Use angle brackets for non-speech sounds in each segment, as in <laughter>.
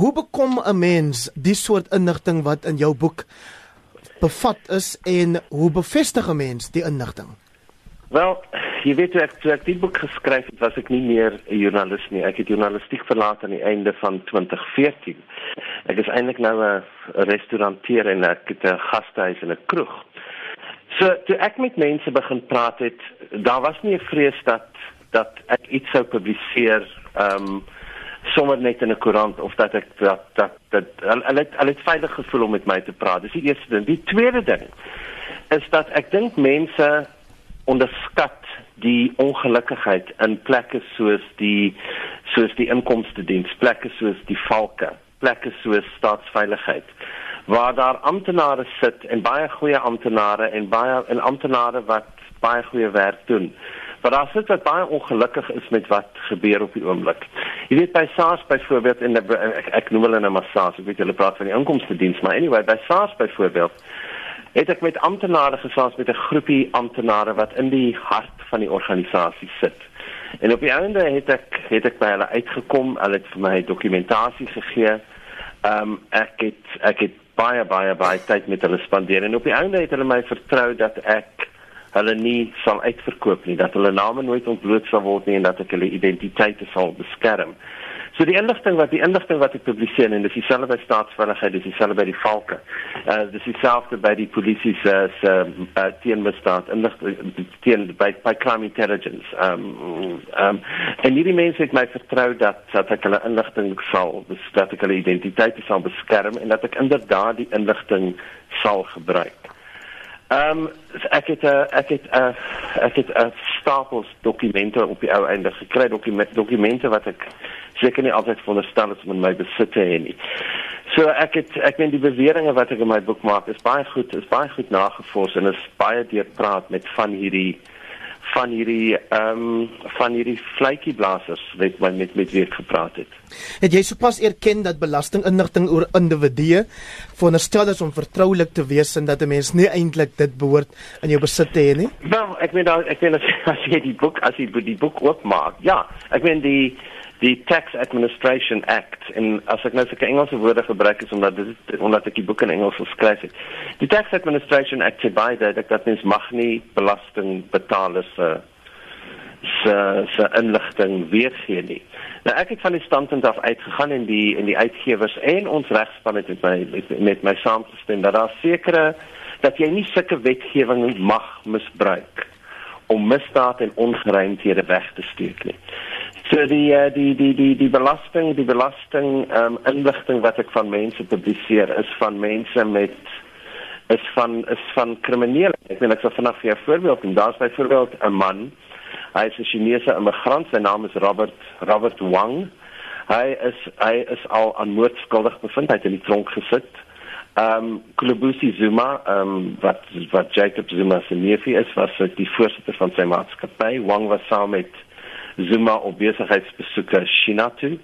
Hoe bekom 'n mens die soort inligting wat in jou boek bevat is en hoe bevestig 'n mens die inligting? Wel, jy weet ek toe ek die boek geskryf het, was ek nie meer 'n joernalis nie. Ek het journalistiek verlaat aan die einde van 2014. Ek is eintlik nou 'n restauranteur en ek het 'n gastehuis en 'n kroeg. So toe ek met mense begin praat het, daar was nie 'n vrees dat dat ek iets sou publiseer ehm um, sommer net in 'n koerant of dat ek dat dat dat hulle het hulle het veilig gevoel om met my te praat. Dis die eerste ding. Die tweede ding is dat ek dink mense onderskat die ongelukkigheid in plekke soos die soos die inkomste diens, plekke soos die valke, plekke soos staatsveiligheid waar daar amptenare sit en baie goeie amptenare en baie en amptenare wat baie goeie werk doen. Maar daar sit wat baie ongelukkig is met wat gebeur op die oomblik. Jy weet by SARS byvoorbeeld die, ek, ek noem hulle nou maar SARS, ek weet hulle praat van die inkomste diens, maar anyway by SARS byvoorbeeld het ek met amptenare gesels met 'n groepie amptenare wat in die hart van die organisasie sit. En op die einde het ek het ek by hulle uitgekom, hulle het vir my dokumentasie gegee. Ehm um, ek het ek het baie baie baie tyd met hulle spandeer en op die einde het hulle my vertrou dat ek hulle nie sal uitverkoop nie, dat hulle name nooit ontbloot sal word nie en dat ek hulle identiteite sal beskerm. So die inligting wat die inligting wat ek publiseer en dis dieselfde by staatsveiligheid, dis dieselfde by die valke. Uh dis dieselfde by die polisie se se uh, teenmisdaad inligting teen by by crime intelligence. Um um en hierdie mense het my vertrou dat dat ek hulle inligting sal, dat ek hulle identiteite sal beskerm en dat ek inderdaad die inligting sal gebruik. Ehm um, ek het 'n uh, ek het 'n uh, ek het 'n uh, stapels dokumente op die ou einde gekry dokumente dokumente wat ek seker nie altyd veronderstel is om in my besit te hê nie. So ek het ek meen die beweringe wat ek in my boek maak is baie goed is baie goed nagevors en is baie deurpraat met van hierdie van hierdie ehm um, van hierdie vletjieblassers wat my met met wie gepraat het. Het jy sopas erken dat belastinginligting oor individue veronderstel is om vertroulik te wees en dat 'n mens nie eintlik dit behoort in jou besit te hê nie? Wel, ek meen ek meen as, <laughs> as jy die boek as jy die boek oopmaak. Ja, ek meen die die Tax Administration Act en as ek nou sulke Engelse woorde gebruik is omdat dit omdat ek die boek in Engels geskryf het. Die Tax Administration Act sê baie dat dat mens mag nie belasting betaal se se se inligting weergee nie. Nou ek het van die standpunt af uitgegaan en die en die uitgewers en ons regspan het met my met, met my saamgestem dat daar sekere dat jy nie sulke wetgewing mag misbruik om misdaad en ongeruimthede weg te steek nie. So die uh, die die die die belasting die belasting um, inligting wat ek van mense publiseer is van mense met is van is van kriminele. Ek weet ek sal vanaand vir 'n voorbeeld en daar's byvoorbeeld 'n man. Hy is 'n Chinese immigrant. Sy naam is Robert Robert Wang. Hy is hy is al aan moord skuldig bevind. Hy het in die tronk gesit. Ehm um, Kulubusi Zuma, ehm um, wat wat Jacob Zuma se neefie is, was die voorsitter van sy maatskappy. Wang was saam met Zuma op besigheidsbesoeke China toe.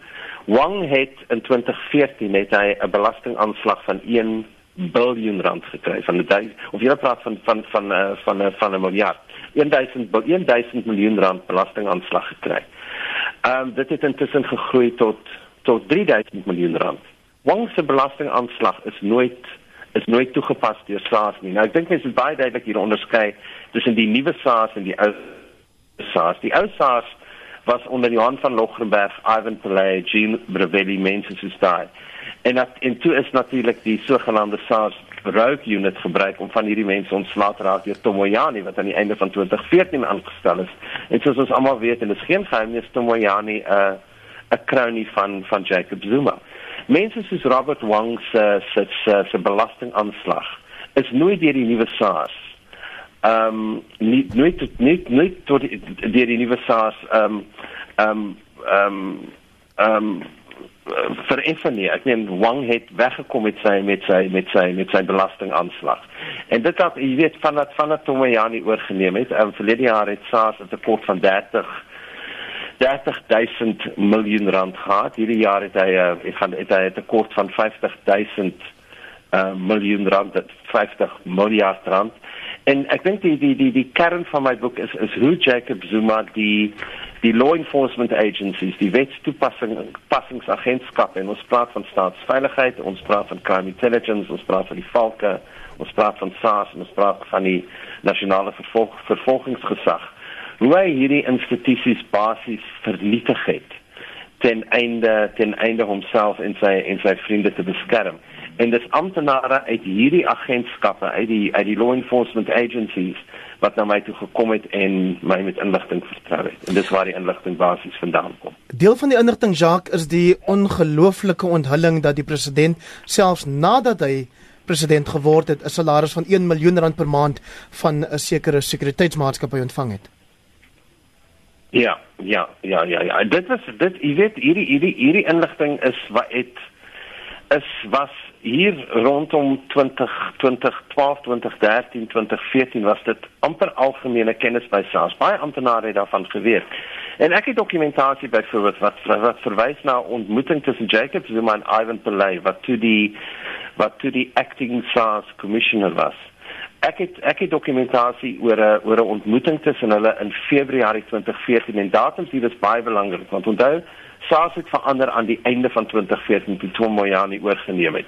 Wang het in 2014 net 'n belastingaanslag van 1 biljoen rand gekry van die of jy praat van van van uh, van uh, van 'n miljard. 1000 1000 miljoen rand belastingaanslag gekry. Ehm um, dit het intussen gegroei tot tot 3000 miljoen rand. Wang se belastingaanslag is nooit is nooit toegepas deur SARS nie. Nou ek dink mense moet baie duidelik hier onderskei tussen die nuwe SARS en die ou SARS. Die ou SARS was onder Johan van Logrenberg, Ivan Pillay, Jean Brevelli mense soos daai. En dat en toe is natuurlik die sogenaamde SARS rogue unit gebruik om van hierdie mense ontslae te raak deur Tomoyani wat aan die einde van 2014 aangestel is. En soos ons almal weet en dit is geen geheim nie, Tomoyani 'n uh, 'n kroonie van van Jacob Zuma. Mense soos Robert Wang se se se belastingaanslag is nooit deur die nuwe SARS ehm um, nie nooit nie nie tot deur die nuwe SARS ehm ehm ehm ehm vir Effenie ek meen Wang het weggekom met sy met sy met sy met sy belastingaanslag. En dit het jy weet van dat van dat Tomoyani oorgeneem het. Ehm verlede jaar het SARS 'n tekort van 30 30000 miljoen rand gehad. Hierdie jaar het hy uh, ek gaan het hy 'n tekort van 50000 uh, miljoen rand, 50 miljard rand. En ek dink die die die die kern van my boek is is hoe Jacob Zuma die die law enforcement agencies, die wetstoepassing passingsagentskap en ons praat van staatsveiligheid, ons praat van crime intelligence, ons praat van die valke, ons praat van SARS, ons praat van die nasionale vervolg, vervolgingsgesag. Hoe hy hierdie institusies basies vernietig het ten einde ten einde homself en sy en sy vriende te beskerm. En dis amptenare uit hierdie agentskappe, uit die uit die law enforcement agencies wat na my toe gekom het en my met inligting vertrou het. En dis waar die inligting basies vandaan kom. Deel van die inligting Jacques is die ongelooflike onthulling dat die president selfs nadat hy president geword het, 'n salaris van 1 miljoen rand per maand van 'n sekere sekuriteitsmaatskappy ontvang het. Ja, ja, ja, ja, ja. Dit was dit, jy weet, hierdie hierdie hierdie inligting is wat het is was hier rondom 20 2012 2013 2014 was dit amper algemene kennis by SARS. Baie amptenare het daarvan geweet. En ek het dokumentasie byvoorbeeld wat wat verwys na ontmoeting tussen Jacob Zuma en Ivan Pillay wat toe die wat toe die acting SARS commissioner was. Ek het ek het dokumentasie oor 'n oor 'n ontmoeting tussen hulle in Februarie 2014 en datums hier is baie belangrik want onthou SARS het verander aan die einde van 2014 toe Tom Moyani oorgeneem het.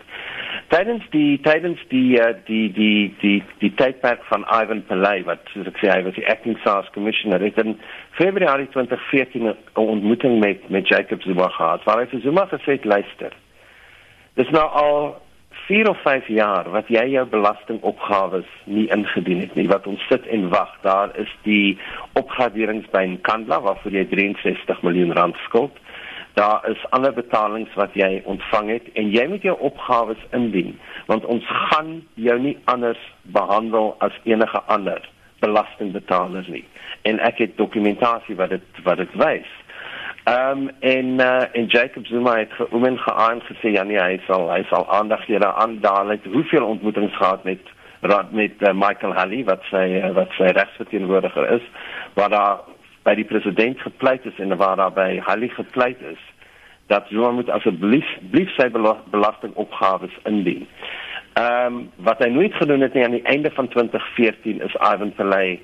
Tydens die tydens die uh, die die die die tydperk van Ivan Pillay wat soos ek sê hy was die acting SARS commissioner het in Februarie 2014 'n ontmoeting met met Jacob Zuma gehad waar hy vir Zuma gesê het luister. Dis nou al 4 of 5 jaar wat jy jou belastingopgawes nie ingedien het nie wat ons sit en wag daar is die opgraderings by Nkandla waarvoor jy 63 miljoen rand skuld daar is ander betalings wat jy ontvang het en jy moet jou opgawes indien want ons gaan jou nie anders behandel as enige ander belastingbetaler nie. En ek het dokumentasie wat dit wat dit wys. Ehm um, en uh, en Jacob Zuma het geoemen geaan gesê ja nee hy sal hy sal aandag gee aan. Daal het hoeveel ontmoetings gehad met met uh, Michael Halley wat sy uh, wat sy regsverteenwoordiger is waar daar by die president gepleit is en waar daar by Halley gepleit is dat Zuma moet asseblief blief sy belastingopgawes indien. Ehm um, wat hy nooit gedoen het nie aan die einde van 2014 is Ivan Pillay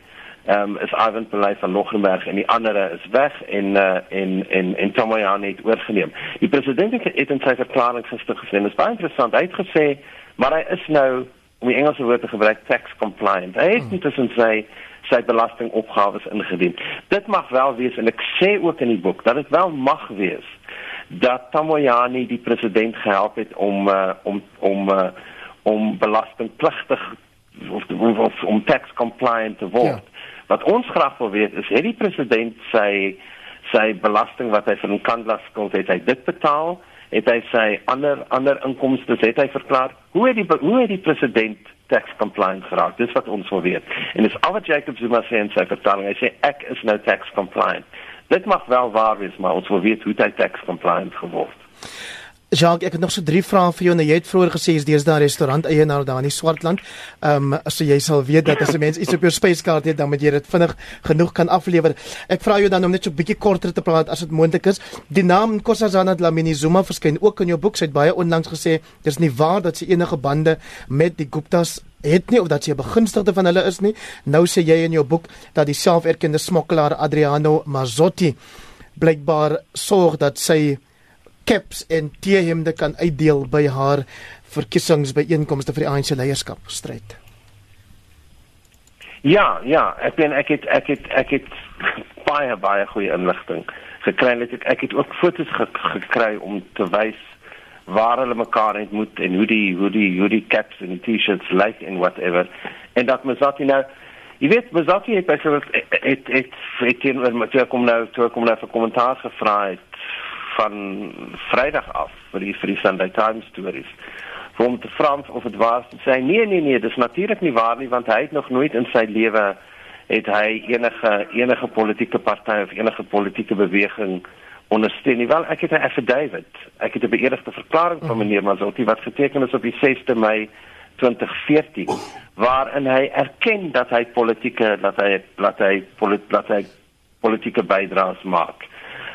ehm um, is Ivan Pillay van Loggenberg en die ander is weg en uh, en en en Tomoyani het oorgeneem. Die president het in sy verklaring gister gesê, dit is baie interessant, hy het gesê maar hy is nou om die Engelse woord te gebruik tax compliant. Hy het intussen sy sy belastingopgawes ingedien. Dit mag wel wees en ek sê ook in die boek dat dit wel mag wees dat Tomoyani die president gehelp het om uh, om om uh, om belastingpligtig of, of, of om tax compliant te word. Ja. Wat ons graag wil weet is het die president sy sy belasting wat hy vir 'n kandlas skuld het, hy dit betaal? Het hy sy ander ander inkomste het hy verklaar? Hoe het die hoe het die president tax compliant geraak? Dis wat ons wil weet. En dis al wat Jacob Zuma sê in sy verklaring. Hy sê ek is nou tax compliant. Dit mag wel waar wees, maar ons wil weet hoe hy tax compliant geword het. Jacques, ek het nog so drie vrae vir jou. Nou jy het vroeër gesê jy's deesdae restaurant eienaar daar in die Swartland. Ehm um, so jy sal weet dat as 'n mens iets op jou spyskaart het, dan moet jy dit vinnig genoeg kan aflewer. Ek vra jou dan om net so 'n bietjie korter te praat as dit moontlik is. Die naam Nkosazana Dlamini Zuma verskyn ook in jou boek. Sy het baie onlangs gesê dis nie waar dat sy enige bande met die Guptas het nie of dat sy 'n begunstigde van hulle is nie. Nou sê jy in jou boek dat die selferkende smokkelaar Adriano Mazzotti blykbaar sorg dat sy caps en teehemde kan uitdeel by haar verkiesingsbyeenkomste vir die ANC leierskap stryd. Ja, ja, ek ben ek het ek het ek het baie baie goeie inligting gekry net ek, ek het ook foto's ge, gekry om te wys waar hulle mekaar ontmoet en hoe die hoe die hoe die caps en T-shirts like en whatever. En dat Mazati nou Jy weet, Mazati het byvoorbeeld het het het het het het het kom nou toe kom nou vir kommentaar gevra het van Vrydag af vir die vir die Sunday Times stories. Vir hom te vra of dit waar is, sê nee nee nee, dis natuurlik nie waar nie want hy het nog nooit in sy lewe het hy enige enige politieke party of enige politieke beweging ondersteun nie. Wel, ek het 'n affidavit. Ek het 'n beëdigde verklaring van meneer Mazotti wat geteken is op die 6de Mei 2014 waarin hy erken dat hy politieke dat hy dat hy politieke bydraes maak.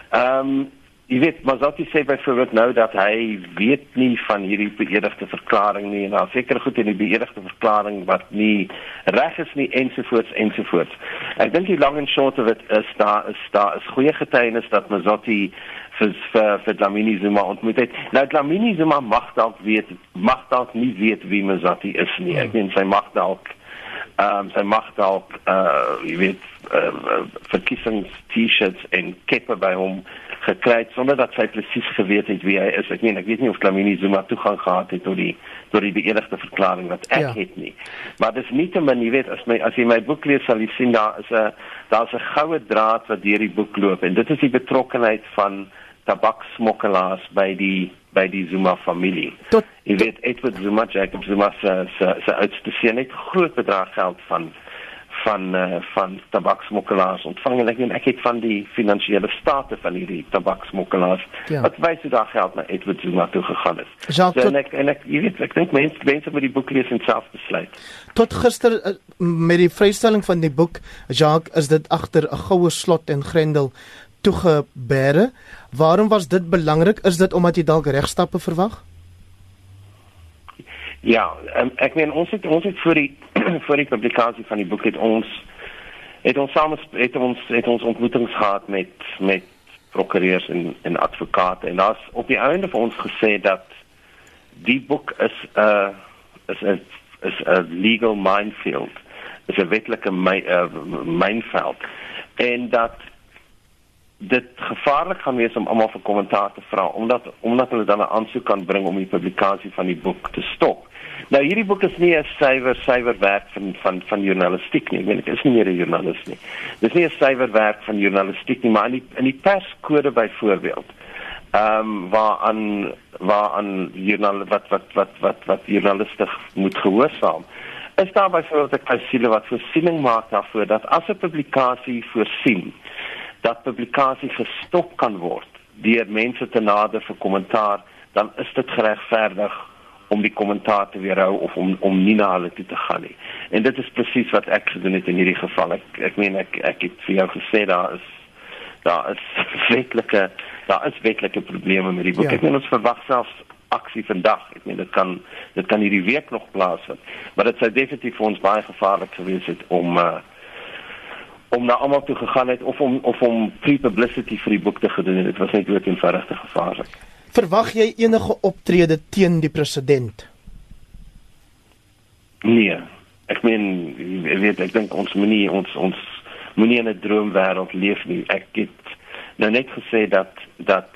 Ehm um, jy weet, maar Zaki sê byvoorbeeld nou dat hy weet nie van hierdie beëdigde verklaring nie en daar seker goed in die beëdigde verklaring wat nie reg is nie ensovoorts ensovoorts. Ek dink die lang en short of it is daar is daar is goeie getuienis dat Mazotti vir vir, vir Dlamini Zuma ontmoet het. Nou Dlamini Zuma mag dalk weet mag dalk nie weet wie Mazotti is nie. Ek meen sy mag dalk ehm um, sy mag dalk uh jy weet uh, verkiesings T-shirts en keppe by hom gekry sonder dat sy presies geweet het wie hy is. Ek meen ek weet nie of Dlamini Zuma toegang gehad het tot die tot die beëdigde verklaring wat ek ja. het nie. Maar dis nie te min, jy weet, as my as jy my boek lees sal jy sien daar is 'n daar's 'n goue draad wat deur die boek loop en dit is die betrokkenheid van tabaksmokkelaars by die by die Zuma familie. Tot, jy weet Edward Zuma, Jacob Zuma se se se oudste seun het groot bedrag geld van van uh, van tabaksmokkelaars ontvang en ek weet ek het van die finansiële state van hierdie tabaksmokkelaars ja. wat wys hoe daai geld na Edward Zuma toe gegaan het. Jacques, so, en ek en ek jy weet ek dink mense mense met die boek lees en self besluit. Tot gister uh, met die vrystelling van die boek Jacques is dit agter 'n goue slot en grendel toegebere. Waarom was dit belangrik? Is dit omdat jy dalk regstappe verwag? Ja, um, ek meen ons het ons het vir die <clears throat> vir die publikasie van die boek het ons het ons saam het ons het ons ontmoetings gehad met met prokureurs en en advokate en daar's op die einde vir ons gesê dat die boek is 'n uh, is 'n is 'n legal minefield. Dit is 'n wetlike mynveld uh, en dat dit gevaarlik gaan wees om almal vir kommentaar te vra omdat omdat hulle dan 'n aansoek kan bring om die publikasie van die boek te stop. Nou hierdie boek is nie 'n suiwer suiwer werk van van van journalistiek nie. Ek weet ek is nie meer 'n joernalis nie. Dis nie 'n suiwer werk van journalistiek nie, maar in die in die perskode byvoorbeeld. Ehm um, waar aan waar aan journal wat wat wat wat wat journaliste moet gehoorsaam. Is daar byvoorbeeld 'n klausule wat voorsiening maak daarvoor dat as 'n publikasie voorsien dat publikasie gestop kan word deur mense te nader vir kommentaar, dan is dit geregverdig om die kommentaar te weerhou of om om nie na hulle toe te gaan nie. En dit is presies wat ek gedoen het in hierdie geval. Ek ek meen ek ek het vir jou gesê daar is daar is <laughs> wetlike daar is wetlike probleme met die boek. Ja. Ek meen ons verwag selfs aksie vandag. Ek meen dit kan dit kan hierdie week nog plaasvind. Maar dit sou definitief vir ons baie gevaarlik gewees het om uh, om na almal toe gegaan het of om of om free publicity vir die boek te gedoen het. Dit was net dood eenvoudig te gevaarlik. Verwag jy enige optrede teen die president? Nee. Ek meen, weet ek dink ons moenie ons ons moenie in 'n droomwêreld leef nie. Ek het nou net gesê dat dat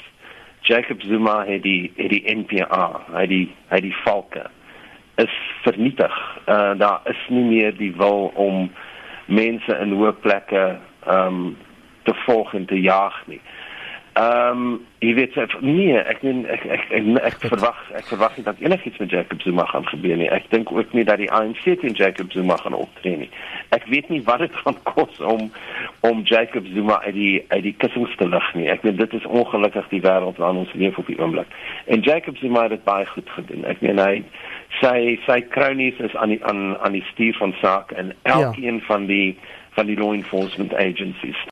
Jacob Zuma het die het die NPA, hy die hy die valke is vernietig. Uh daar is nie meer die wil om mense in hoë plekke ehm um, te volg en te jaag nie. Ehm um, jy weet nee, ek meen ek ek ek, ek verwag ek verwag nie dat enigiets met Jacob Zuma gaan gebeur nie. Ek dink ook nie dat die ANC teen Jacob Zuma gaan optree nie. Ek weet nie wat dit <laughs> gaan kos om om Jacob Zuma uit die uit die kussings te lig nie. Ek meen dit is ongelukkig die wêreld waarin ons leef op die oomblik. En Jacob Zuma het dit baie goed gedoen. Ek meen hy sy sy kronies is aan die aan aan die stuur van saak en elkeen ja. van die van die law enforcement agencies